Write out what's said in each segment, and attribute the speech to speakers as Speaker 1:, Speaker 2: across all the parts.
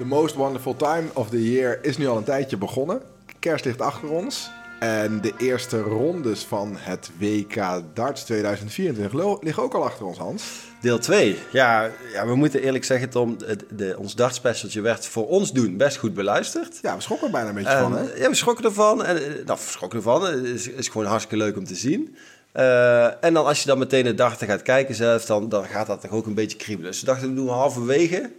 Speaker 1: The Most Wonderful Time of the Year is nu al een tijdje begonnen. Kerst ligt achter ons. En de eerste rondes van het WK Darts 2024 liggen ook al achter ons, Hans.
Speaker 2: Deel 2. Ja, ja, we moeten eerlijk zeggen, Tom, het, de, ons dartspecialtje werd voor ons doen best goed beluisterd.
Speaker 1: Ja, we schrokken er bijna een beetje van, hè?
Speaker 2: Ja, we schrokken ervan. En, eh, nou, we schrokken ervan. Het is, is gewoon hartstikke leuk om te zien. Uh, en dan als je dan meteen de darten gaat kijken zelf, dan, dan gaat dat toch ook een beetje kriebelen. Dus we dachten, we doen halverwege.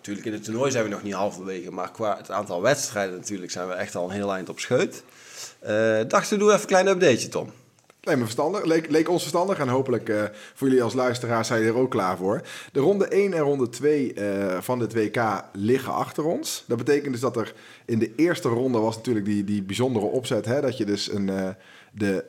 Speaker 2: Natuurlijk, in het toernooi zijn we nog niet halverwege, maar qua het aantal wedstrijden natuurlijk zijn we echt al een heel eind op scheut. Uh, dachten we, doen even een klein updateje, Tom.
Speaker 1: Leek, me verstandig, leek, leek ons verstandig en hopelijk uh, voor jullie als luisteraars zijn er ook klaar voor. De ronde 1 en ronde 2 uh, van het WK liggen achter ons. Dat betekent dus dat er in de eerste ronde was natuurlijk die, die bijzondere opzet. Hè, dat je dus een, de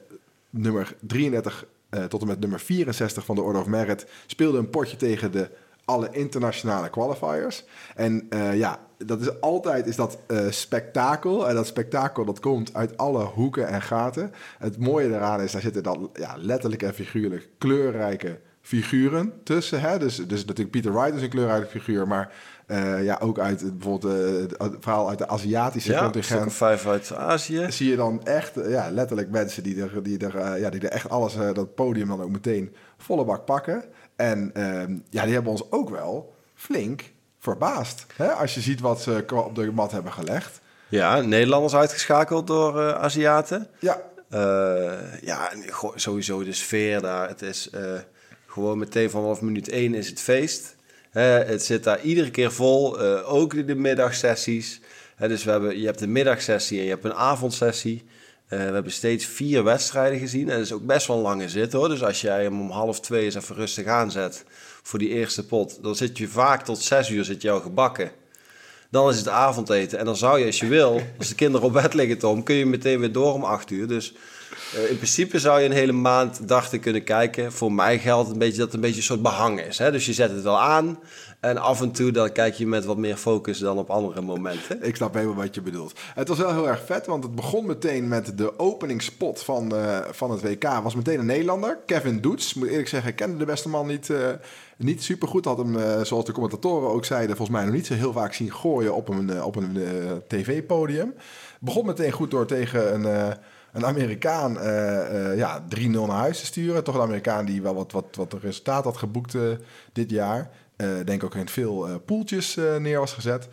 Speaker 1: nummer 33 tot en met nummer 64 van de Order of Merit speelde een potje tegen de alle internationale qualifiers. En uh, ja, dat is altijd is dat uh, spektakel. En dat spektakel dat komt uit alle hoeken en gaten. Het mooie daaraan is, daar zitten dan ja, letterlijk en figuurlijk kleurrijke figuren tussen. Hè? Dus, dus natuurlijk Peter Wright is een kleurrijke figuur, maar uh, ja, ook uit bijvoorbeeld uh, het verhaal uit de Aziatische
Speaker 2: ja,
Speaker 1: contingent.
Speaker 2: vijf uit Azië.
Speaker 1: Zie je dan echt, ja, letterlijk mensen die er, die er, ja, die er echt alles, dat podium dan ook meteen volle bak pakken. En uh, ja, die hebben ons ook wel flink verbaasd. Hè? Als je ziet wat ze op de mat hebben gelegd.
Speaker 2: Ja, Nederlanders uitgeschakeld door uh, Aziaten.
Speaker 1: Ja.
Speaker 2: Uh, ja, sowieso de sfeer daar. Het is uh, gewoon meteen vanaf minuut één is het feest. Het zit daar iedere keer vol. ook de, de middagsessies. dus we hebben, je hebt een middagsessie en je hebt een avondsessie. Uh, we hebben steeds vier wedstrijden gezien. En dat is ook best wel een lange zit hoor. Dus als jij hem om half twee eens even rustig aanzet voor die eerste pot, dan zit je vaak tot zes uur zit al gebakken. Dan is het avondeten. En dan zou je, als je wil, als de kinderen op bed liggen, Tom, kun je meteen weer door om acht uur. Dus uh, in principe zou je een hele maand dachten kunnen kijken. Voor mij geldt een beetje dat het een beetje een soort behang is. Hè? Dus je zet het wel aan. En af en toe dan kijk je met wat meer focus dan op andere momenten.
Speaker 1: Ik snap helemaal wat je bedoelt. Het was wel heel erg vet, want het begon meteen met de openingspot van, uh, van het WK. Was meteen een Nederlander, Kevin Doets. Moet eerlijk zeggen, ik kende de beste man niet, uh, niet super goed. Had hem, zoals de commentatoren ook zeiden, volgens mij nog niet zo heel vaak zien gooien op een, op een tv-podium. Begon meteen goed door tegen een een Amerikaan uh, uh, ja, 3-0 naar huis te sturen. Toch een Amerikaan die wel wat, wat, wat resultaat had geboekt uh, dit jaar. denk ook in veel poeltjes neer was gezet.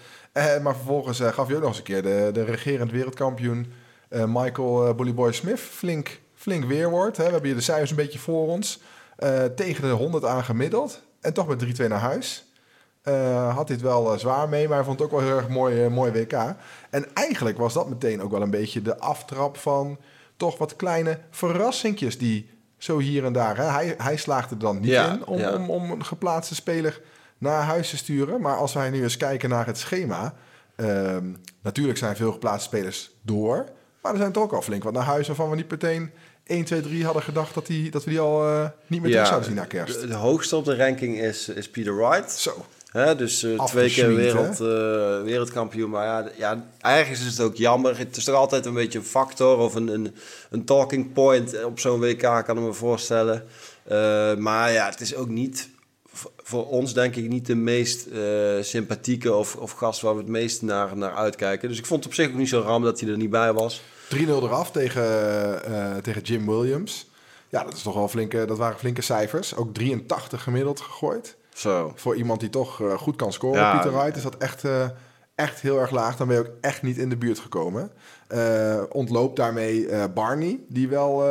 Speaker 1: maar vervolgens gaf hij ook nog eens een keer de, de regerend wereldkampioen Michael Bully Boy Smith flink, flink weerwoord. Hè. We hebben hier de cijfers een beetje voor ons. tegen de 100 aan gemiddeld. En toch met 3-2 naar huis. Uh, had dit wel uh, zwaar mee, maar hij vond het ook wel heel erg mooi, uh, mooi WK. En eigenlijk was dat meteen ook wel een beetje de aftrap van toch wat kleine verrassingjes die zo hier en daar. Hè? Hij, hij slaagde er dan niet
Speaker 2: ja,
Speaker 1: in om,
Speaker 2: ja.
Speaker 1: om, om een geplaatste speler naar huis te sturen. Maar als wij nu eens kijken naar het schema. ehm, natuurlijk zijn veel geplaatste spelers door. Maar er zijn toch ook al flink wat naar huis waarvan we niet meteen 1, 2, 3 hadden gedacht dat, die, dat we die al niet meer terug zouden zien na kerst.
Speaker 2: De, de, hoogste op de ranking is, is Peter Wright.
Speaker 1: Zo.
Speaker 2: Hè, dus uh, twee keer wereld, uh, wereldkampioen. Maar ja, ja, ergens is het ook jammer. Het is toch altijd een beetje een factor of een, een, een talking point op zo'n WK, kan ik me voorstellen. Uh, maar ja, het is ook niet voor ons, denk ik, niet de meest sympathieke of, of gast waar we het meest naar, naar uitkijken. Dus ik vond het op zich ook niet zo ram dat hij er niet bij was.
Speaker 1: 3-0 eraf tegen, tegen Jim Williams. Ja, dat, is toch wel flinke, dat waren flinke cijfers. Ook 83 gemiddeld gegooid.
Speaker 2: Zo.
Speaker 1: Voor iemand die toch uh, goed kan scoren,
Speaker 2: Ja.
Speaker 1: Pieter Wright, is dat echt, uh, echt heel erg laag. Dan ben je ook echt niet in de buurt gekomen. Uh, ontloopt daarmee Barney, die wel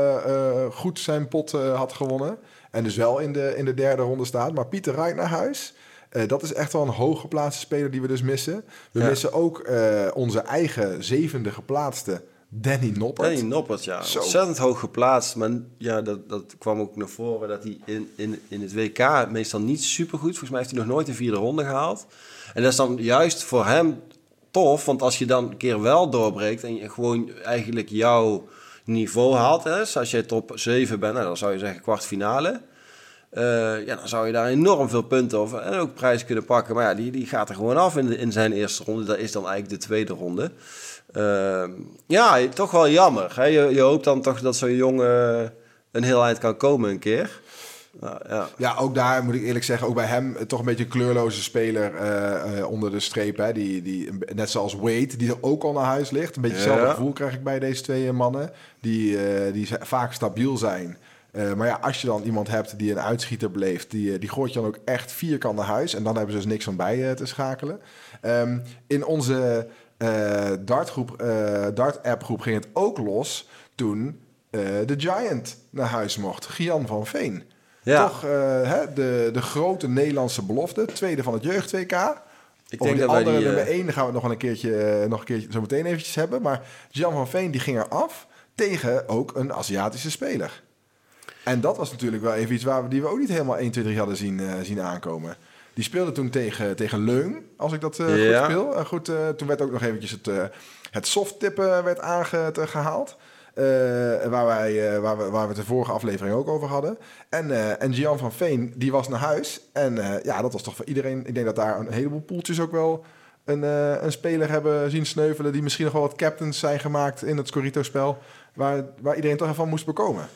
Speaker 1: goed zijn pot had gewonnen. En dus wel in de, in de derde ronde staat. Maar Pieter Wright naar huis. Uh, dat is echt wel een hooggeplaatste speler die we dus missen. We
Speaker 2: Ja.
Speaker 1: missen ook uh, onze eigen zevende geplaatste Danny Noppert.
Speaker 2: Danny Noppert, ja.
Speaker 1: Zo.
Speaker 2: Ontzettend hoog geplaatst. Maar ja, dat, dat kwam ook naar voren dat hij in, in, in het WK meestal niet super goed. Volgens mij heeft hij nog nooit een vierde ronde gehaald. En dat is dan juist voor hem tof. Want als je dan een keer wel doorbreekt en je gewoon eigenlijk jouw niveau haalt. Hè, dus als je top 7 bent, nou, dan zou je zeggen kwartfinale. Uh, ja, dan zou je daar enorm veel punten over en ook prijs kunnen pakken. Maar ja, die, die gaat er gewoon af in, de, in zijn eerste ronde. Dat is dan eigenlijk de tweede ronde. Uh, ja, toch wel jammer. Hè? Je, je hoopt dan toch dat zo'n jongen een heel eind kan komen een keer. Ja, ja.
Speaker 1: Ja, ook daar moet ik eerlijk zeggen, ook bij hem eh, toch een beetje een kleurloze speler eh, eh, onder de streep. Hè? Die, die, net zoals Wade, die er ook al naar huis ligt. Een beetje
Speaker 2: Ja.
Speaker 1: hetzelfde gevoel krijg ik bij deze twee mannen. Die, die vaak stabiel zijn. Maar ja, als je dan iemand hebt die een uitschieter beleeft, die, die gooit je dan ook echt vierkant naar huis. En dan hebben ze dus niks van bij te schakelen. Ehm, in onze eh dartgroep, eh dart-app groep ging het ook los toen eh, de Giant naar huis mocht. Gian van Veen.
Speaker 2: Ja.
Speaker 1: Toch eh, hè, de, de grote Nederlandse belofte. Tweede van het jeugd 2K.
Speaker 2: Ik
Speaker 1: Over
Speaker 2: denk dat
Speaker 1: andere
Speaker 2: die...
Speaker 1: nummer
Speaker 2: eh,
Speaker 1: 1 gaan we het nog een keertje, eh, nog een keertje zo meteen eventjes hebben. Maar Jan van Veen die ging eraf tegen ook een Aziatische speler. En dat was natuurlijk wel even iets waar we, die we ook niet helemaal 1, 2, 3 hadden zien, eh, zien aankomen. Die speelde toen tegen, tegen Leung, als ik dat eh,
Speaker 2: Ja.
Speaker 1: goed speel. Eh, goed, eh, toen werd ook nog eventjes het, eh het softtippen werd aangehaald. waar, wij, eh, waar, we, waar we de vorige aflevering ook over hadden. En, eh en Gian van Veen, die was naar huis. En eh, ja, dat was toch voor iedereen... Ik denk dat daar een heleboel poeltjes ook wel een, eh, een speler hebben zien sneuvelen... die misschien nog wel wat captains zijn gemaakt in het Scorito-spel... Waar, waar iedereen toch even van moest bekomen.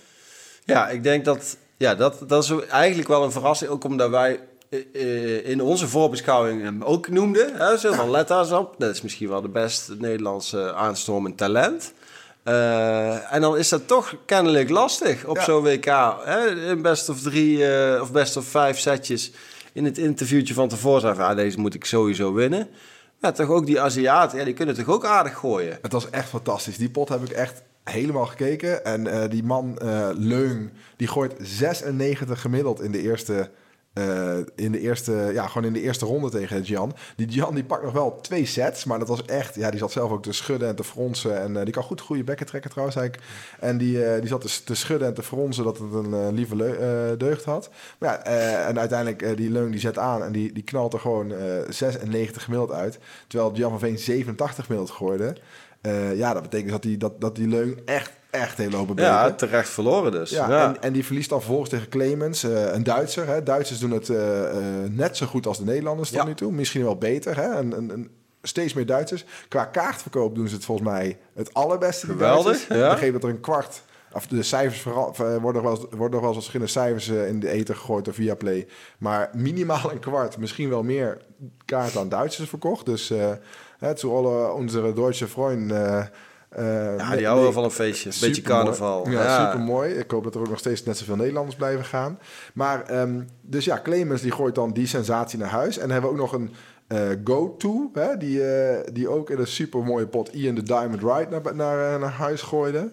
Speaker 2: Ja, ik denk dat... Ja, dat, dat is eigenlijk wel een verrassing. Ook omdat wij eh, eh, in onze voorbeschouwing hem ook noemden. Hè, zo van let daar eens op. Dat is misschien wel de beste Nederlandse aanstormend talent. Eh, en dan is dat toch kennelijk lastig op
Speaker 1: Ja.
Speaker 2: zo'n WK. Hè? In best of drie eh, of best of vijf setjes in het interviewtje van tevoren zei van... Ah, deze moet ik sowieso winnen. Ja, toch ook die Aziaten, ja, die kunnen toch ook aardig gooien.
Speaker 1: Het was echt fantastisch. Die pot heb ik echt helemaal gekeken. En eh, die man eh, Leung, die gooit 96 gemiddeld in de eerste... eh, in de eerste, ja, gewoon in de eerste ronde tegen Gian. Die Gian die pakt nog wel twee sets, maar dat was echt, ja, die zat zelf ook te schudden en te fronsen. En eh, die kan goed goede bekken trekken trouwens. eigenlijk. En die, eh, die zat dus te schudden en te fronsen dat het een lieve deugd had. Maar ja, en uiteindelijk die Leung die zet aan en die, die knalt er gewoon eh 96 gemiddeld uit. Terwijl Gian van Veen 87 gemiddeld gooide. Ja, dat betekent dat die, dat, dat die Leung echt, echt heeft lopen breken.
Speaker 2: Ja, terecht verloren dus.
Speaker 1: Ja,
Speaker 2: Ja.
Speaker 1: En, en die verliest dan vervolgens tegen Clemens, eh, een Duitser. Hè. Duitsers doen het eh, eh, net zo goed als de Nederlanders tot
Speaker 2: Ja.
Speaker 1: nu toe. Misschien wel beter. Hè. En, en, en steeds meer Duitsers. Qua kaartverkoop doen ze het volgens mij het allerbeste.
Speaker 2: Geweldig, ja.
Speaker 1: Begreep dat er een kwart... Of de cijfers worden nog wel eens, worden nog wel eens verschillende cijfers in de ether gegooid door Viaplay. Maar minimaal een kwart, misschien wel meer kaarten aan Duitsers verkocht. Dus eh hè, alle onze Duitse vrienden... eh,
Speaker 2: Ja, die houden van een feestje. Een beetje carnaval.
Speaker 1: Ja, super mooi. Ik hoop dat er ook nog steeds net zoveel Nederlanders blijven gaan. Maar, ehm, dus ja, Clemens die gooit dan die sensatie naar huis. En dan hebben we ook nog een eh, go-to, die, eh, die ook in een super mooie pot Ian de Diamond Ride naar, naar, naar huis gooide.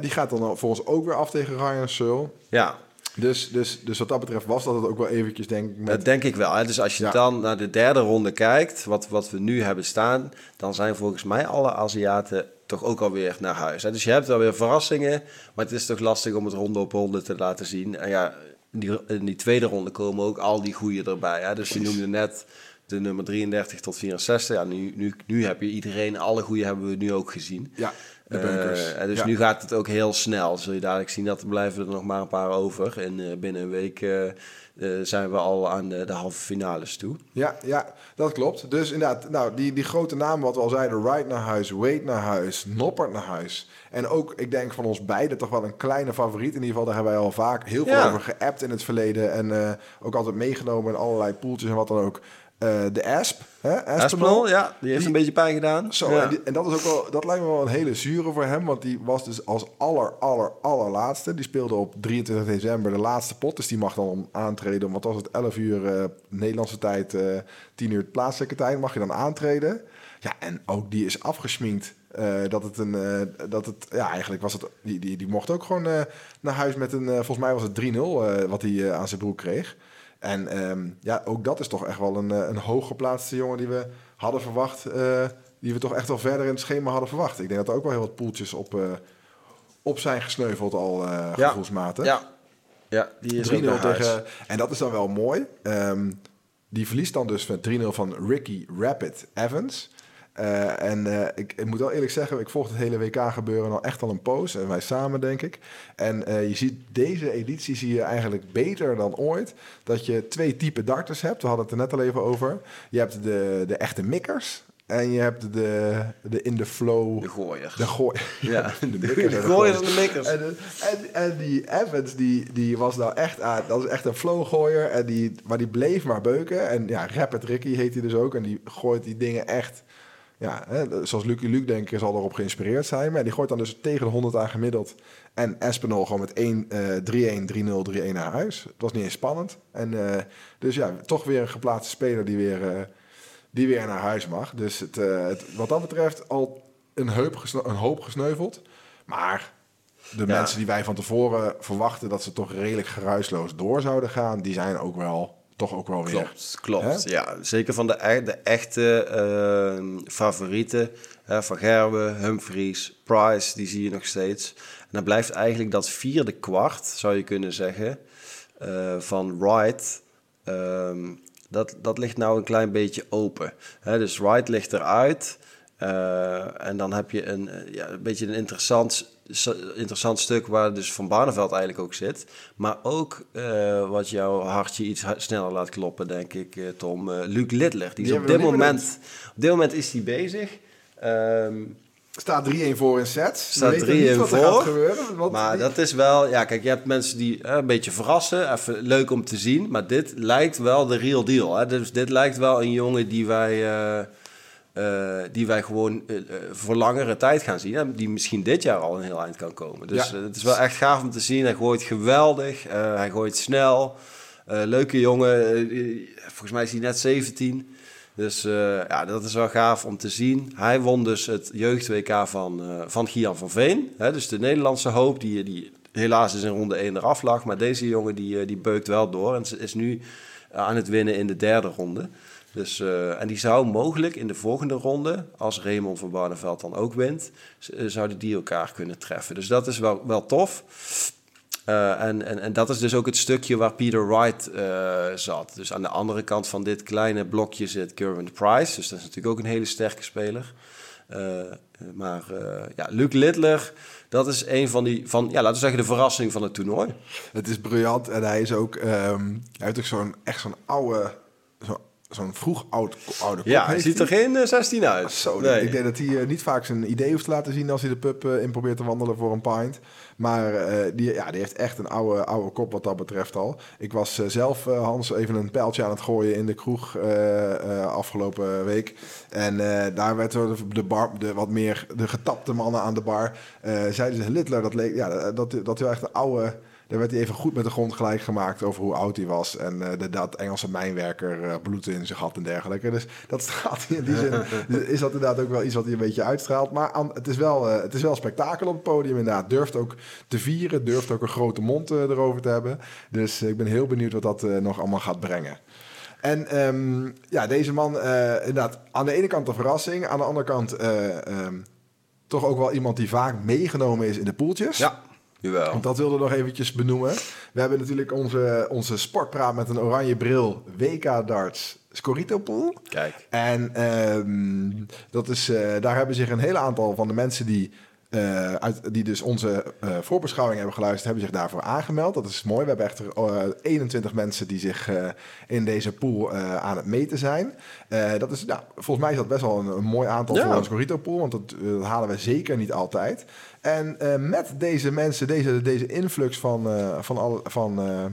Speaker 1: Die gaat dan volgens ook weer af tegen Ryan Searle.
Speaker 2: Ja,
Speaker 1: Dus, dus, dus wat dat betreft was dat het ook wel eventjes, denk ik, met
Speaker 2: dat denk ik wel. Hè. Dus als je
Speaker 1: Ja.
Speaker 2: dan naar de derde ronde kijkt, wat, wat we nu hebben staan, dan zijn volgens mij alle Aziaten toch ook alweer naar huis. Hè. Dus je hebt wel weer verrassingen, maar het is toch lastig om het ronde op ronde te laten zien. En ja, in die, in die tweede ronde komen ook al die goeie erbij. Hè. Dus je noemde net de nummer 33 tot 64. Ja, nu, nu, nu heb je iedereen, alle goeie hebben we nu ook gezien.
Speaker 1: ja, de bunkers.
Speaker 2: Eh, en dus
Speaker 1: Ja.
Speaker 2: nu gaat het ook heel snel. Zul je dadelijk zien dat er blijven er nog maar een paar over. En eh, binnen een week eh, zijn we al aan de, de halve finales toe.
Speaker 1: Ja, ja, dat klopt. Dus inderdaad, nou, die, die grote namen wat we al zeiden, Wright naar huis, Wade naar huis, Noppert naar huis. En ook, ik denk van ons beiden toch wel een kleine favoriet. In ieder geval, daar hebben wij al vaak heel veel
Speaker 2: Ja.
Speaker 1: over geappt in het verleden. En ook altijd meegenomen in allerlei poeltjes en wat dan ook. Eh, de Asp, hè? Aspinall.
Speaker 2: Ja, die heeft
Speaker 1: Die-
Speaker 2: een beetje pijn gedaan.
Speaker 1: Zo,
Speaker 2: ja.
Speaker 1: en, die- en dat is ook wel, dat lijkt me wel een hele zure voor hem, want die was dus als aller, aller, allerlaatste. Die speelde op 23 december de laatste pot, dus die mag dan aantreden. Wat was het, 11 uur eh, Nederlandse tijd, eh 10 uur plaatselijke tijd, mag je dan aantreden. Ja, en ook die is afgesminkt. eh, dat het een, eh, dat het, ja, eigenlijk was het, die, die, die mocht ook gewoon eh, naar huis met een, eh, volgens mij was het 3-0 eh, wat hij eh, aan zijn broek kreeg. En ehm, ja, ook dat is toch echt wel een, eh, een hooggeplaatste jongen die we hadden verwacht. eh, die we toch echt wel verder in het schema hadden verwacht. Ik denk dat er ook wel heel wat poeltjes op, eh, op zijn gesneuveld al
Speaker 2: Ja.
Speaker 1: gevoelsmatig.
Speaker 2: ja. ja, die is ook
Speaker 1: 3-0
Speaker 2: naar huis.
Speaker 1: tegen. En dat is dan wel mooi. Ehm, die verliest dan dus met 3-0 van Ricky Rapid Evans. Eh, en eh, ik, ik moet wel eerlijk zeggen, ik volg het hele WK gebeuren al echt al een poos. En wij samen, denk ik. En eh, je ziet deze editie zie je eigenlijk beter dan ooit. Dat je twee type darters hebt. We hadden het er net al even over. Je hebt de, de echte mikkers. En je hebt de, de in the flow.
Speaker 2: De gooiers.
Speaker 1: De gooi.
Speaker 2: Ja,
Speaker 1: de
Speaker 2: de,
Speaker 1: mikkers en de
Speaker 2: gooiers en de mikkers.
Speaker 1: En, de- en, en die Evans, die, die was nou echt aan, dat is echt een flowgooier. En die, maar die bleef maar beuken. En ja, Rapid Ricky heet hij dus ook. En die gooit die dingen echt, ja, hè, zoals Lucky Luke denk ik zal erop geïnspireerd zijn. Maar die gooit dan dus tegen de 100 aan gemiddeld. En Espinol gewoon met 1, eh 3-1, 3-0, 3-1 naar huis. Het was niet eens spannend. En eh, dus ja, toch weer een geplaatste speler die weer, eh, die weer naar huis mag. Dus het, eh, het, wat dat betreft al een, heup een hoop gesneuveld. Maar de
Speaker 2: Ja.
Speaker 1: mensen die wij van tevoren verwachten dat ze toch redelijk geruisloos door zouden gaan, die zijn ook wel toch ook wel weer.
Speaker 2: Klopt, klopt.
Speaker 1: Hè?
Speaker 2: Ja, zeker van de, e- de echte eh, favorieten. Hè, van Gerwe, Humphries, Price, die zie je nog steeds. En dan blijft eigenlijk dat vierde kwart, zou je kunnen zeggen, eh, van Wright. ehm, dat, dat ligt nou een klein beetje open. Hè, dus Wright ligt eruit. eh, en dan heb je een, eh, ja, een beetje een interessant, interessant stuk waar dus Van Barneveld eigenlijk ook zit. Maar ook eh, wat jouw hartje iets sneller laat kloppen, denk ik, eh, Tom. eh Luc Littler. Die is
Speaker 1: Die
Speaker 2: op dit, moment, op dit moment is hij bezig. Ehm,
Speaker 1: Staat 3-1 voor in sets.
Speaker 2: Staat
Speaker 1: We weten
Speaker 2: 3-1
Speaker 1: niet wat er
Speaker 2: voor.
Speaker 1: gaat gebeuren. Want
Speaker 2: maar
Speaker 1: die-
Speaker 2: dat is wel, ja, kijk, je hebt mensen die een beetje verrassen, even leuk om te zien. Maar dit lijkt wel de real deal. Hè? Dus dit lijkt wel een jongen die wij, eh, eh, die wij gewoon eh, eh, voor langere tijd gaan zien. Hè? Die misschien dit jaar al een heel eind kan komen. Dus
Speaker 1: Ja.
Speaker 2: het is wel echt gaaf om te zien. Hij gooit geweldig, hij gooit snel. Leuke jongen, volgens mij is hij net 17. Dus ja, dat is wel gaaf om te zien. Hij won dus het jeugd-WK van, van Gian van Veen. Hè, dus de Nederlandse hoop, die, die helaas is in ronde 1 eraf lag. Maar deze jongen die, die beukt wel door en is nu aan het winnen in de derde ronde. Dus, eh, en die zou mogelijk in de volgende ronde, als Raymond van Barneveld dan ook wint, eh, zouden die elkaar kunnen treffen. Dus dat is wel, wel tof. Eh, en, en, en dat is dus ook het stukje waar Peter Wright zat. Dus aan de andere kant van dit kleine blokje zit Gervin Price. Dus dat is natuurlijk ook een hele sterke speler. Maar ja, Luc Littler, dat is een van die, van, ja, laten we zeggen, de verrassing van het toernooi.
Speaker 1: Het is briljant en hij is ook, ehm, hij heeft ook zo'n echt zo'n oude, zo, zo'n vroeg oud, oude kop.
Speaker 2: Ja, hij ziet er geen eh, 16 uit.
Speaker 1: Zo,
Speaker 2: Nee.
Speaker 1: ik denk dat hij eh, niet vaak zijn idee hoeft te laten zien als hij de pub eh, in probeert te wandelen voor een pint. Maar eh, die, ja, die heeft echt een oude, oude kop wat dat betreft al. Ik was eh, zelf, eh, Hans, even een pijltje aan het gooien in de kroeg eh, eh, afgelopen week. En eh, daar werd de, de, bar, de wat meer de getapte mannen aan de bar. eh, zeiden ze, Littler, dat leek, ja, dat, dat hij echt een oude... Daar werd hij even goed met de grond gelijk gemaakt over hoe oud hij was. En eh, de, dat Engelse mijnwerker eh, bloed in zich had en dergelijke. Dus dat straalt in die zin. is dat inderdaad ook wel iets wat hij een beetje uitstraalt. Maar aan- het, is wel, eh, het is wel spektakel op het podium inderdaad. Durft ook te vieren. Durft ook een grote mond erover te hebben. Dus ik ben heel benieuwd wat dat nog allemaal gaat brengen. En ehm, ja, deze man, inderdaad, aan de ene kant een verrassing. Aan de andere kant eh, ehm, toch ook wel iemand die vaak meegenomen is in de poeltjes.
Speaker 2: Ja, jawel.
Speaker 1: Want dat wilde ik nog eventjes benoemen. We hebben natuurlijk onze, onze sportpraat met een oranje bril. WK darts Scorito pool.
Speaker 2: Kijk.
Speaker 1: En ehm, dat is, eh, daar hebben zich een hele aantal van de mensen die, eh, uit, die dus onze eh, voorbeschouwing hebben geluisterd, hebben zich daarvoor aangemeld. Dat is mooi. We hebben echt eh, 21 mensen die zich eh, in deze pool eh, aan het meten zijn. Eh, dat is, ja, volgens mij is dat best wel een, een mooi aantal
Speaker 2: Ja.
Speaker 1: voor een Scorito pool, want dat, eh, dat halen we zeker niet altijd. En eh, met deze mensen, deze, deze influx van, eh, van, al, van eh,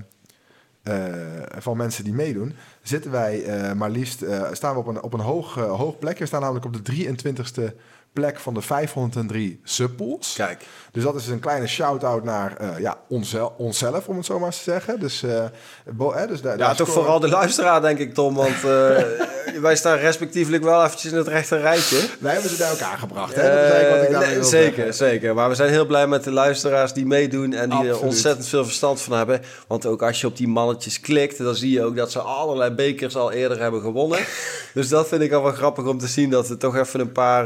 Speaker 1: eh, van mensen die meedoen, zitten wij eh, maar liefst eh, staan we op een, op een hoog, eh, hoog plek. We staan namelijk op de 23ste plek van de 503 subpools.
Speaker 2: Kijk.
Speaker 1: Dus dat is een kleine shout-out naar eh, ja, onszelf, om het zo maar eens te zeggen. Dus, eh, bo- hè, dus daar,
Speaker 2: Ja,
Speaker 1: daar
Speaker 2: toch
Speaker 1: scoren-
Speaker 2: vooral de luisteraar, denk ik, Tom. Want eh, wij staan respectievelijk wel eventjes in het rechte rijtje.
Speaker 1: Wij hebben ze bij elkaar gebracht. Hè? Dat is eigenlijk wat ik
Speaker 2: Eh, nee, zeker,
Speaker 1: zeggen.
Speaker 2: zeker. Maar we zijn heel blij met de luisteraars die meedoen en die er ontzettend veel verstand van hebben. Want ook als je op die mannetjes klikt, dan zie je ook dat ze allerlei bekers al eerder hebben gewonnen. dus dat vind ik al wel grappig om te zien dat er toch even een paar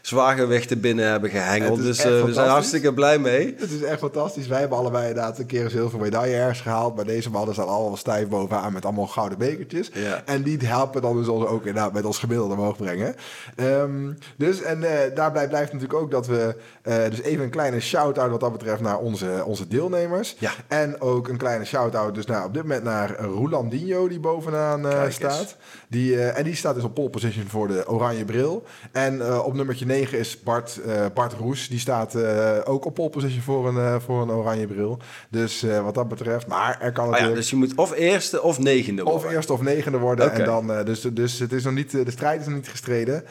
Speaker 2: zwaargewichten binnen hebben gehengeld. Dus eh, we zijn hartstikke blij mee.
Speaker 1: Het is echt fantastisch. Wij hebben allebei inderdaad een keer een zilveren medaille ergens gehaald. Maar deze mannen staan allemaal stijf bovenaan met allemaal gouden bekertjes.
Speaker 2: Ja.
Speaker 1: En die helpen dan dus ons ook inderdaad met ons gemiddelde omhoog brengen. Ehm, dus, en eh, daarbij blijft natuurlijk ook dat we... eh, dus even een kleine shout-out wat dat betreft naar onze, onze deelnemers.
Speaker 2: Ja.
Speaker 1: En ook een kleine shout-out dus naar, op dit moment naar Rolandinho die bovenaan staat. Die, en die staat dus op pole position voor de oranje bril. En op nummertje 9 is Bart, eh, Bart Roes. Die staat eh, ook op pole position voor een, eh, voor een oranje bril. Dus wat dat betreft. Maar er kan
Speaker 2: Oh ja,
Speaker 1: natuurlijk
Speaker 2: dus je moet of eerste of negende
Speaker 1: of
Speaker 2: worden.
Speaker 1: eerste of negende worden. En dan, dus, dus het is nog niet, de strijd is nog niet gestreden.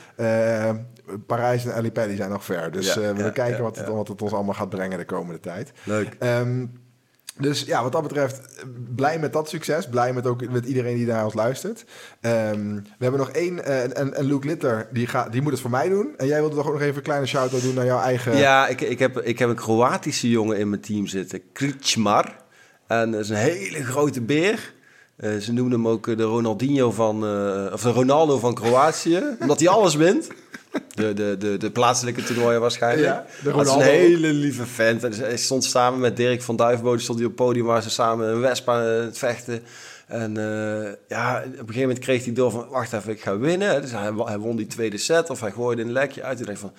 Speaker 1: Parijs en Ali Pelli zijn nog ver. Dus
Speaker 2: Ja,
Speaker 1: we
Speaker 2: ja,
Speaker 1: kijken wat, het, wat het ons allemaal gaat brengen de komende tijd.
Speaker 2: Leuk.
Speaker 1: Ehm, dus ja, wat dat betreft, blij met dat succes. Blij met ook met iedereen die naar ons luistert. Ehm, we hebben nog één, eh, en, en Luke Litter, die, gaat, die moet het voor mij doen. En jij wilde toch ook nog even een kleine shout-out doen naar jouw eigen...
Speaker 2: Ja, ik, ik, heb, ik heb een Kroatische jongen in mijn team zitten, Krčmar. En dat is een hele grote beer. Eh, ze noemen hem ook eh, de Ronaldinho van, of de Ronaldo van Kroatië, omdat hij alles wint. De, de, de, de plaatselijke toernooien waarschijnlijk.
Speaker 1: Ja, de
Speaker 2: Dat is een hele lieve vent. En hij stond samen met Dirk van Duivenbode stond hij op het podium waar ze samen een wesp aan het vechten. En eh, ja, op een gegeven moment kreeg hij door van, wacht even, ik ga winnen. Dus hij, hij won die tweede set of hij gooide een lekje uit. Toen dacht van,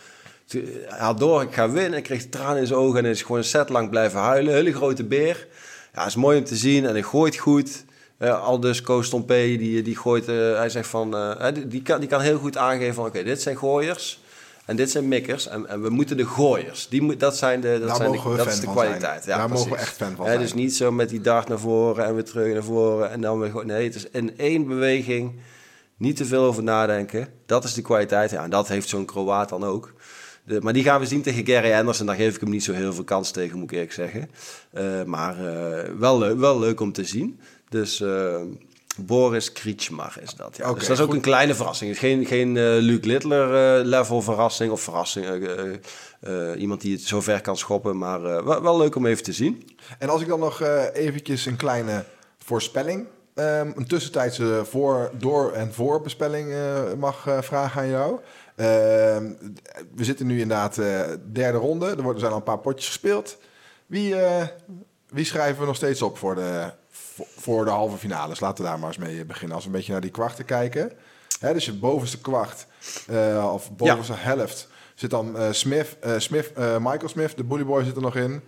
Speaker 2: hij had door, ik ga winnen. Ik kreeg tranen in zijn ogen en hij is gewoon een set lang blijven huilen. Hele grote beer. Ja, is mooi om te zien en hij gooit goed. Eh, al dus Koos die, die gooit, eh, hij zegt van, eh, die, die, kan, die kan heel goed aangeven van, oké, dit zijn gooiers en dit zijn mikkers en, en we moeten de gooiers. Die dat zijn de, dat
Speaker 1: Daar
Speaker 2: zijn de, dat is de kwaliteit. Ja,
Speaker 1: Daar mogen we
Speaker 2: precies.
Speaker 1: echt fan van zijn.
Speaker 2: Dus niet zo met die dart naar voren en weer terug naar voren en dan weer nee, het is in één beweging, niet te veel over nadenken. Dat is de kwaliteit, ja, en dat heeft zo'n Kroaat dan ook. De, maar die gaan we zien tegen Gary Anderson. Daar geef ik hem niet zo heel veel kans tegen, moet ik eerlijk zeggen. Maar wel, wel leuk om te zien. Dus eh, Boris Kritsmar is dat. Ja. Dus dat is ook
Speaker 1: goed.
Speaker 2: een kleine verrassing. Geen, geen eh, Luc Littler eh, level verrassing of verrassing. eh, iemand die het zo ver kan schoppen. Maar wel, wel leuk om even te zien.
Speaker 1: En als ik dan nog eh, eventjes een kleine voorspelling, ehm, een tussentijdse voor, door- en voorbespelling mag vragen aan jou. Ehm, we zitten nu inderdaad derde ronde. Er, worden, er zijn al een paar potjes gespeeld. Wie, wie schrijven we nog steeds op voor de, voor, de halve finales? Laten we daar maar eens mee beginnen. Als we een beetje naar die kwarten kijken. Hè, dus je bovenste kwart, eh, of bovenste helft, zit dan eh, Smith, eh, Smith Michael Smith, de Bully Boy zit er nog in.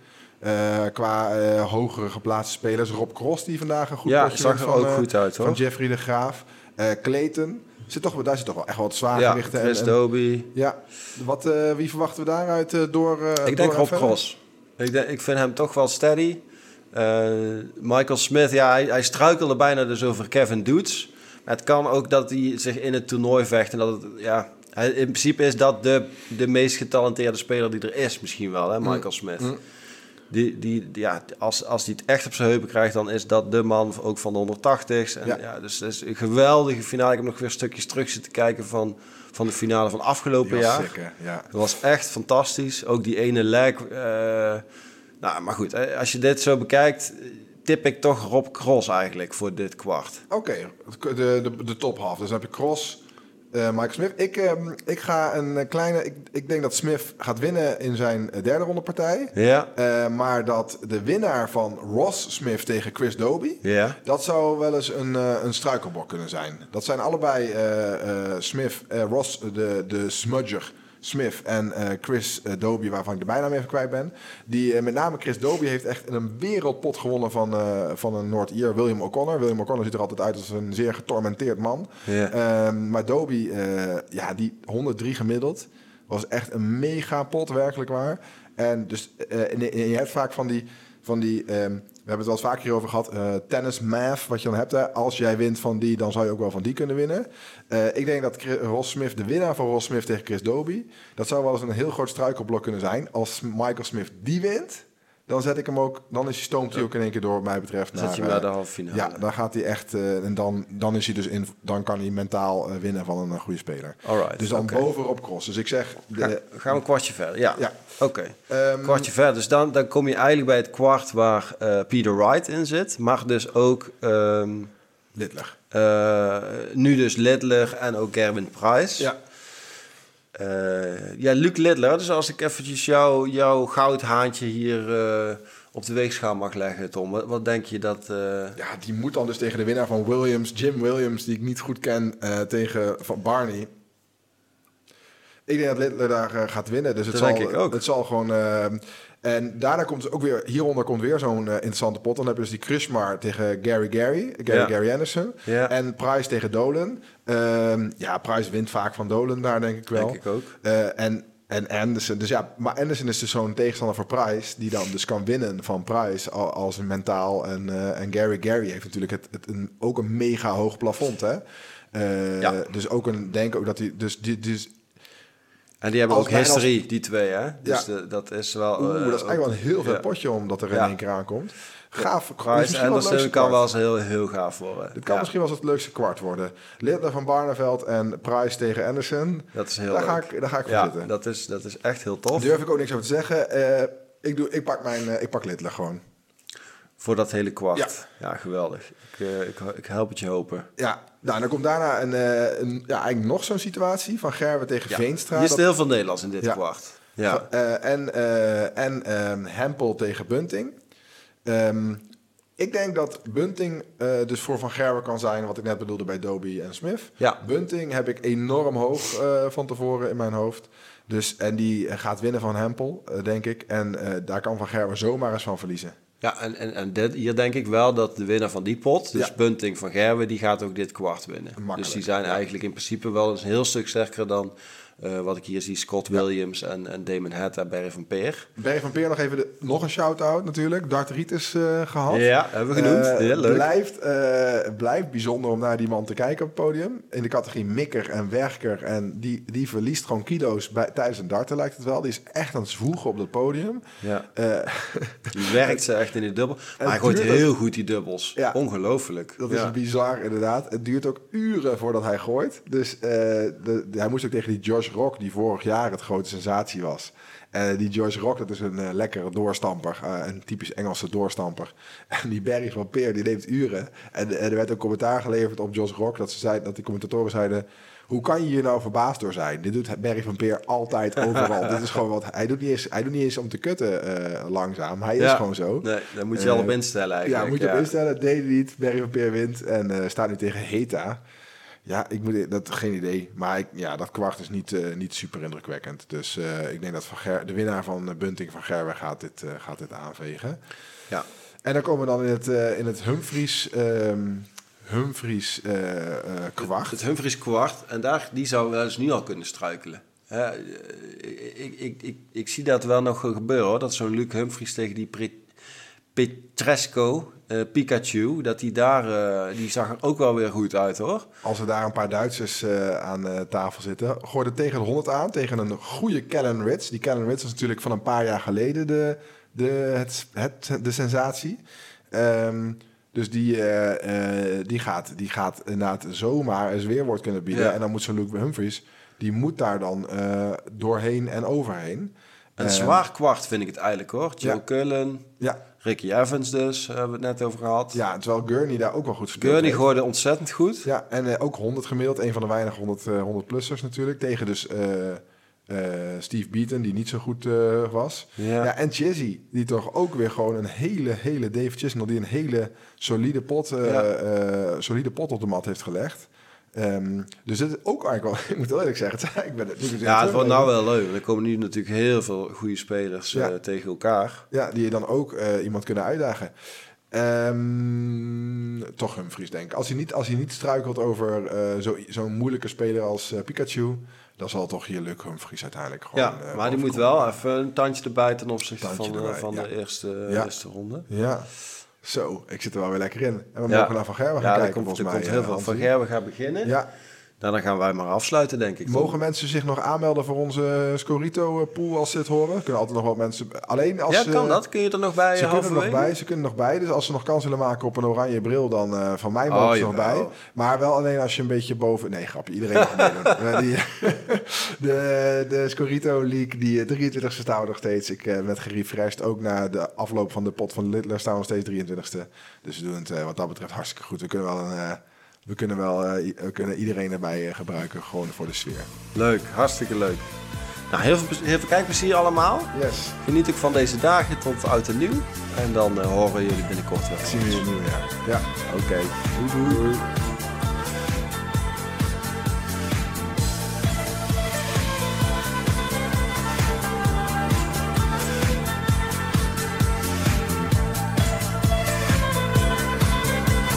Speaker 1: Qua hogere geplaatste spelers. Rob Cross, die vandaag een goed
Speaker 2: Ja,
Speaker 1: potje
Speaker 2: zag er
Speaker 1: van,
Speaker 2: ook goed uit,
Speaker 1: Van
Speaker 2: hoor.
Speaker 1: Jeffrey de Graaf. Clayton. Zit toch, daar zit toch wel echt wat
Speaker 2: Ja,
Speaker 1: zwaargewichten. en-
Speaker 2: Chris Doby.
Speaker 1: ja, wat, wie verwachten we daaruit door?
Speaker 2: Ik
Speaker 1: door
Speaker 2: denk
Speaker 1: en
Speaker 2: Rob? Cross. Ik, denk, ik vind hem toch wel steady. Eh, Michael Smith, ja, hij, hij struikelde bijna dus over Kevin. Maar het kan ook dat hij zich in het toernooi vecht. En dat het, ja, hij- in principe is dat de, de meest getalenteerde speler die er is, misschien wel, hè, Michael Smith.
Speaker 1: Mm.
Speaker 2: Die, die, ja, als, als hij het echt op zijn heupen krijgt, dan is dat de man ook van de 180's. En
Speaker 1: Ja.
Speaker 2: ja. dus het is een geweldige finale. Ik heb nog weer stukjes terug zitten kijken van, van de finale van afgelopen
Speaker 1: Die
Speaker 2: jaar.
Speaker 1: sick, ja.
Speaker 2: Dat was echt fantastisch. Ook die ene leg. eh, nou, maar goed, als je dit zo bekijkt, tip ik toch Rob Cross eigenlijk voor dit kwart.
Speaker 1: Oké, de, de, de top half. Dus dan heb je Cross, eh, Michael Smith. Ik, ehm, ik ga een eh, kleine... Ik, ik denk dat Smith gaat winnen in zijn eh, derde ronde partij.
Speaker 2: Ja,
Speaker 1: maar dat de winnaar van Ross Smith tegen Chris Doby...
Speaker 2: ja.
Speaker 1: Dat zou wel eens een, een struikelblok kunnen zijn. Dat zijn allebei Smith, Ross, de, de smudger Smith en eh, Chris eh, Doby, waarvan ik de bijnaam even kwijt ben. Die, eh, met name Chris Doby heeft echt een wereldpot gewonnen van, van een Noord-Ier, William O'Connor. William O'Connor ziet er altijd uit als een zeer getormenteerd man. Ehm, maar Doby, eh, ja, die 103 gemiddeld, was echt een mega pot, werkelijk waar. En, dus, en, en je hebt vaak van die, van die ehm, we hebben het wel eens vaker hierover gehad, eh, tennis math, wat je dan hebt. Hè. Als jij wint van die, dan zou je ook wel van die kunnen winnen. Eh, ik denk dat Ross Smith, de winnaar van Ross Smith tegen Chris Doby, dat zou wel eens een heel groot struikelblok kunnen zijn. Als Michael Smith die wint, dan zet ik hem ook, dan is hij stoomt hij ook in één keer door, wat mij betreft.
Speaker 2: Dan zet je hem
Speaker 1: eh,
Speaker 2: naar de halve finale.
Speaker 1: ja, dan gaat hij echt. eh, en dan, dan is hij dus in. Dan kan hij mentaal eh, winnen van een eh, goede speler.
Speaker 2: Alright,
Speaker 1: dus dan bovenop cross. Dus ik zeg. De,
Speaker 2: Ga- gaan we een kwartje verder? Ja.
Speaker 1: Ja.
Speaker 2: Oké.
Speaker 1: ehm,
Speaker 2: Kwartje verder. Dus dan, dan kom je eigenlijk bij het kwart waar eh, Peter Wright in zit. Maar dus ook ehm,
Speaker 1: Littler.
Speaker 2: eh, nu dus Littler en ook Gerwin Price.
Speaker 1: Ja.
Speaker 2: Eh, ja, Luc Littler. Dus als ik eventjes jou, jouw goudhaantje hier eh, op de weegschaal mag leggen, Tom. Wat, denk je dat... eh,
Speaker 1: Ja, die moet dan dus tegen de winnaar van Williams, Jim Williams, die ik niet goed ken, tegen van Barney. Ik denk dat Littler daar eh, gaat winnen. Dus het,
Speaker 2: Dat
Speaker 1: zal,
Speaker 2: ook.
Speaker 1: het zal gewoon. eh, en daarna komt ook weer, hieronder komt weer zo'n eh, interessante pot. Dan heb je dus die Krishmar tegen Gary Gary, Gary
Speaker 2: Ja.
Speaker 1: Gary Anderson.
Speaker 2: Ja.
Speaker 1: En Price tegen Dolan. Ehm, ja, Price wint vaak van Dolan daar, denk ik wel.
Speaker 2: Denk ik ook.
Speaker 1: Eh, en, en Anderson, dus ja, maar Anderson is dus zo'n tegenstander voor Price, die dan dus kan winnen van Price al- als een mentaal. En, en Gary Gary heeft natuurlijk het, het een, ook een mega hoog plafond, hè?
Speaker 2: Ja.
Speaker 1: Dus ook een, denk ook dat hij, dus, die, dus
Speaker 2: En die hebben
Speaker 1: Als
Speaker 2: ook history, die twee, hè? Dus
Speaker 1: Ja.
Speaker 2: de- dat is wel...
Speaker 1: oeh,
Speaker 2: eh,
Speaker 1: dat is eigenlijk wel een heel
Speaker 2: ja.
Speaker 1: potje omdat er in
Speaker 2: Ja.
Speaker 1: één keer aankomt. Gaaf.
Speaker 2: Price
Speaker 1: wel
Speaker 2: Anderson kan wel eens heel, heel gaaf worden.
Speaker 1: Dit kan misschien wel eens het leukste kwart worden. Littler van Barneveld en Price tegen Anderson.
Speaker 2: Dat is heel
Speaker 1: Daar ga,
Speaker 2: leuk.
Speaker 1: ik, daar ga ik voor zitten.
Speaker 2: dat is, dat is echt heel tof.
Speaker 1: Durf ik ook niks over te zeggen. Eh, ik, doe, ik pak mijn, eh, ik pak Littler gewoon.
Speaker 2: Voor dat hele kwart. Ja, geweldig. Ik, ik, ik help het je hopen.
Speaker 1: Ja, nou, dan komt daarna een, eh, een, ja, eigenlijk nog zo'n situatie van Gerwe tegen
Speaker 2: Ja.
Speaker 1: Veenstra.
Speaker 2: Hier is heel veel Nederlands in dit
Speaker 1: Ja.
Speaker 2: kwart. Ja.
Speaker 1: Eh, en eh, en ehm, Hempel tegen Bunting. Ehm, ik denk dat Bunting dus voor Van Gerwen kan zijn wat ik net bedoelde bij Doby en Smith.
Speaker 2: Ja.
Speaker 1: Bunting heb ik enorm hoog van tevoren in mijn hoofd. Dus, en die gaat winnen van Hempel, denk ik. En daar kan Van Gerwen zomaar eens van verliezen.
Speaker 2: Ja, en, en, en dit, hier denk ik wel dat de winnaar van die pot, dus
Speaker 1: Ja.
Speaker 2: Bunting van Gerwen, die gaat ook dit kwart winnen.
Speaker 1: Makkelijk,
Speaker 2: dus die zijn
Speaker 1: ja.
Speaker 2: eigenlijk in principe wel eens een heel stuk sterker dan eh, wat ik hier zie, Scott Williams en, en Damon Hatt en Barry van Peer.
Speaker 1: Berg van Peer nog even de, nog een shout-out natuurlijk. Dart Rieters eh gehad.
Speaker 2: Ja, hebben we genoemd.
Speaker 1: Eh,
Speaker 2: heel leuk.
Speaker 1: Blijft, blijft bijzonder om naar die man te kijken op het podium. In de categorie mikker en werker. En die, die verliest gewoon kilo's bij, tijdens een darten, lijkt het wel. Die is echt aan het zwoegen op het podium.
Speaker 2: Ja, die werkt ze echt in die dubbel. Maar hij gooit heel goed die dubbels.
Speaker 1: Ja.
Speaker 2: Ongelooflijk.
Speaker 1: dat
Speaker 2: ja.
Speaker 1: is bizar inderdaad. Het duurt ook uren voordat hij gooit. Dus de, de- hij moest ook tegen die Josh Rock, die vorig jaar het grote sensatie was. En die Josh Rock, dat is een eh, lekkere doorstamper. eh, een typisch Engelse doorstamper. En die Barry van Peer, die neemt uren. En, en er werd ook commentaar geleverd op Josh Rock... dat, ze zei, dat die commentatoren zeiden... Hoe kan je hier nou verbaasd door zijn? Dit doet Barry van Peer altijd overal. Dit is gewoon wat... Hij doet niet eens, hij doet niet eens om te kutten langzaam. Hij is
Speaker 2: Ja.
Speaker 1: gewoon zo.
Speaker 2: Nee, daar moet je al op instellen eigenlijk.
Speaker 1: Ja, moet je op instellen. Deed hij niet. Barry van Peer wint en staat nu tegen Heta. Ja, ik moet, dat geen idee. Maar ik, ja, dat kwart is niet, eh, niet super indrukwekkend. Dus eh, ik denk dat van Ger, de winnaar van eh, Bunting van Gerwen gaat dit, gaat dit aanvegen.
Speaker 2: Ja.
Speaker 1: En dan komen we dan in het, in het Humphries, ehm, Humphries kwart.
Speaker 2: Het Humphries kwart, en daar, die zou wel eens nu al kunnen struikelen. Hè, ik, ik, ik, ik zie dat wel nog gebeuren hoor. Dat zo'n Luc Humphries tegen die Pre- Petresco, eh, Pikachu, dat die daar, eh, die zag er ook wel weer goed uit hoor.
Speaker 1: Als er daar een paar Duitsers eh, aan tafel zitten. Gooide tegen de 100 aan. Tegen een goede Callan Ritz. Die Callan Ritz was natuurlijk van een paar jaar geleden de, de, het, het, de sensatie. Ehm, dus die, die, gaat, die gaat inderdaad zomaar eens weerwoord kunnen bieden.
Speaker 2: Ja.
Speaker 1: En dan moet zo'n Luke Humphries... die moet daar dan doorheen en overheen.
Speaker 2: Een
Speaker 1: Eh,
Speaker 2: zwaar kwart vind ik het eigenlijk hoor. Joe
Speaker 1: ja.
Speaker 2: Cullen,
Speaker 1: Ja,
Speaker 2: Ricky Evans dus, hebben we het net over gehad.
Speaker 1: ja, terwijl Gurney daar ook wel goed speelt.
Speaker 2: Gurney gooide ontzettend goed.
Speaker 1: Ja, en eh, ook 100 gemiddeld. Een van de weinige 100, eh 100-plussers natuurlijk. Tegen dus eh, eh, Steve Beaton, die niet zo goed eh, was.
Speaker 2: Ja.
Speaker 1: Ja. en Chizzy, die toch ook weer gewoon een hele, hele... Dave Chisnell, die een hele solide pot, eh,
Speaker 2: Ja.
Speaker 1: eh, solide pot op de mat heeft gelegd. Ehm, dus dit is ook eigenlijk wel... Ik moet heel eerlijk zeggen, het, ik ben het
Speaker 2: Ja, het wordt nou wel leuk. Er komen nu natuurlijk heel veel goede spelers
Speaker 1: Ja.
Speaker 2: eh, tegen elkaar.
Speaker 1: Ja, die je dan ook eh, iemand kunnen uitdagen. Ehm, toch Humphries, denk ik. Als hij niet, als hij niet struikelt over eh, zo- zo'n moeilijke speler als Pikachu... dan zal toch hier Luc Humphries uiteindelijk gewoon...
Speaker 2: Ja, maar die moet wel even een tandje erbij ten opzichte
Speaker 1: Tandje
Speaker 2: van,
Speaker 1: erbij,
Speaker 2: van
Speaker 1: ja.
Speaker 2: de eerste,
Speaker 1: Ja.
Speaker 2: eerste ronde.
Speaker 1: Ja, zo, ik zit er wel weer lekker in. En we mogen naar Van Gerwen gaan
Speaker 2: er
Speaker 1: kijken, volgens
Speaker 2: er
Speaker 1: mij.
Speaker 2: komt heel
Speaker 1: eh,
Speaker 2: veel. Van Gerwen gaat beginnen.
Speaker 1: Ja,
Speaker 2: Nou, dan gaan wij maar afsluiten, denk ik.
Speaker 1: mogen mensen zich nog aanmelden voor onze Scorito-pool als ze het horen? Kunnen altijd nog wat mensen... Alleen als
Speaker 2: ja,
Speaker 1: ze-
Speaker 2: kan dat? Kun je er nog bij?
Speaker 1: Ze
Speaker 2: eh,
Speaker 1: kunnen er nog bij, ze kunnen nog bij. Dus als ze nog kans willen maken op een oranje bril, dan eh, van mij
Speaker 2: Oh,
Speaker 1: mogen ze nog bij. Maar wel alleen als je een beetje boven... Nee, grapje, iedereen mag meedoen. Eh, die, de, de Scorito League, die 23e staan we nog steeds. Ik eh, met gerefreshed ook na de afloop van de pot van Littler staan we nog steeds 23e. Dus we doen het eh, wat dat betreft hartstikke goed. We kunnen wel een... we kunnen wel eh, we kunnen iedereen erbij eh, gebruiken, gewoon voor de sfeer.
Speaker 2: Leuk, hartstikke leuk. Nou, heel veel, heel veel kijkplezier allemaal.
Speaker 1: Yes.
Speaker 2: Geniet ook van deze dagen tot oud en nieuw. En dan eh, horen jullie binnenkort weer.
Speaker 1: Zien we je in het nieuwe jaar. Ja.
Speaker 2: Oké, doei doei.
Speaker 1: Doei.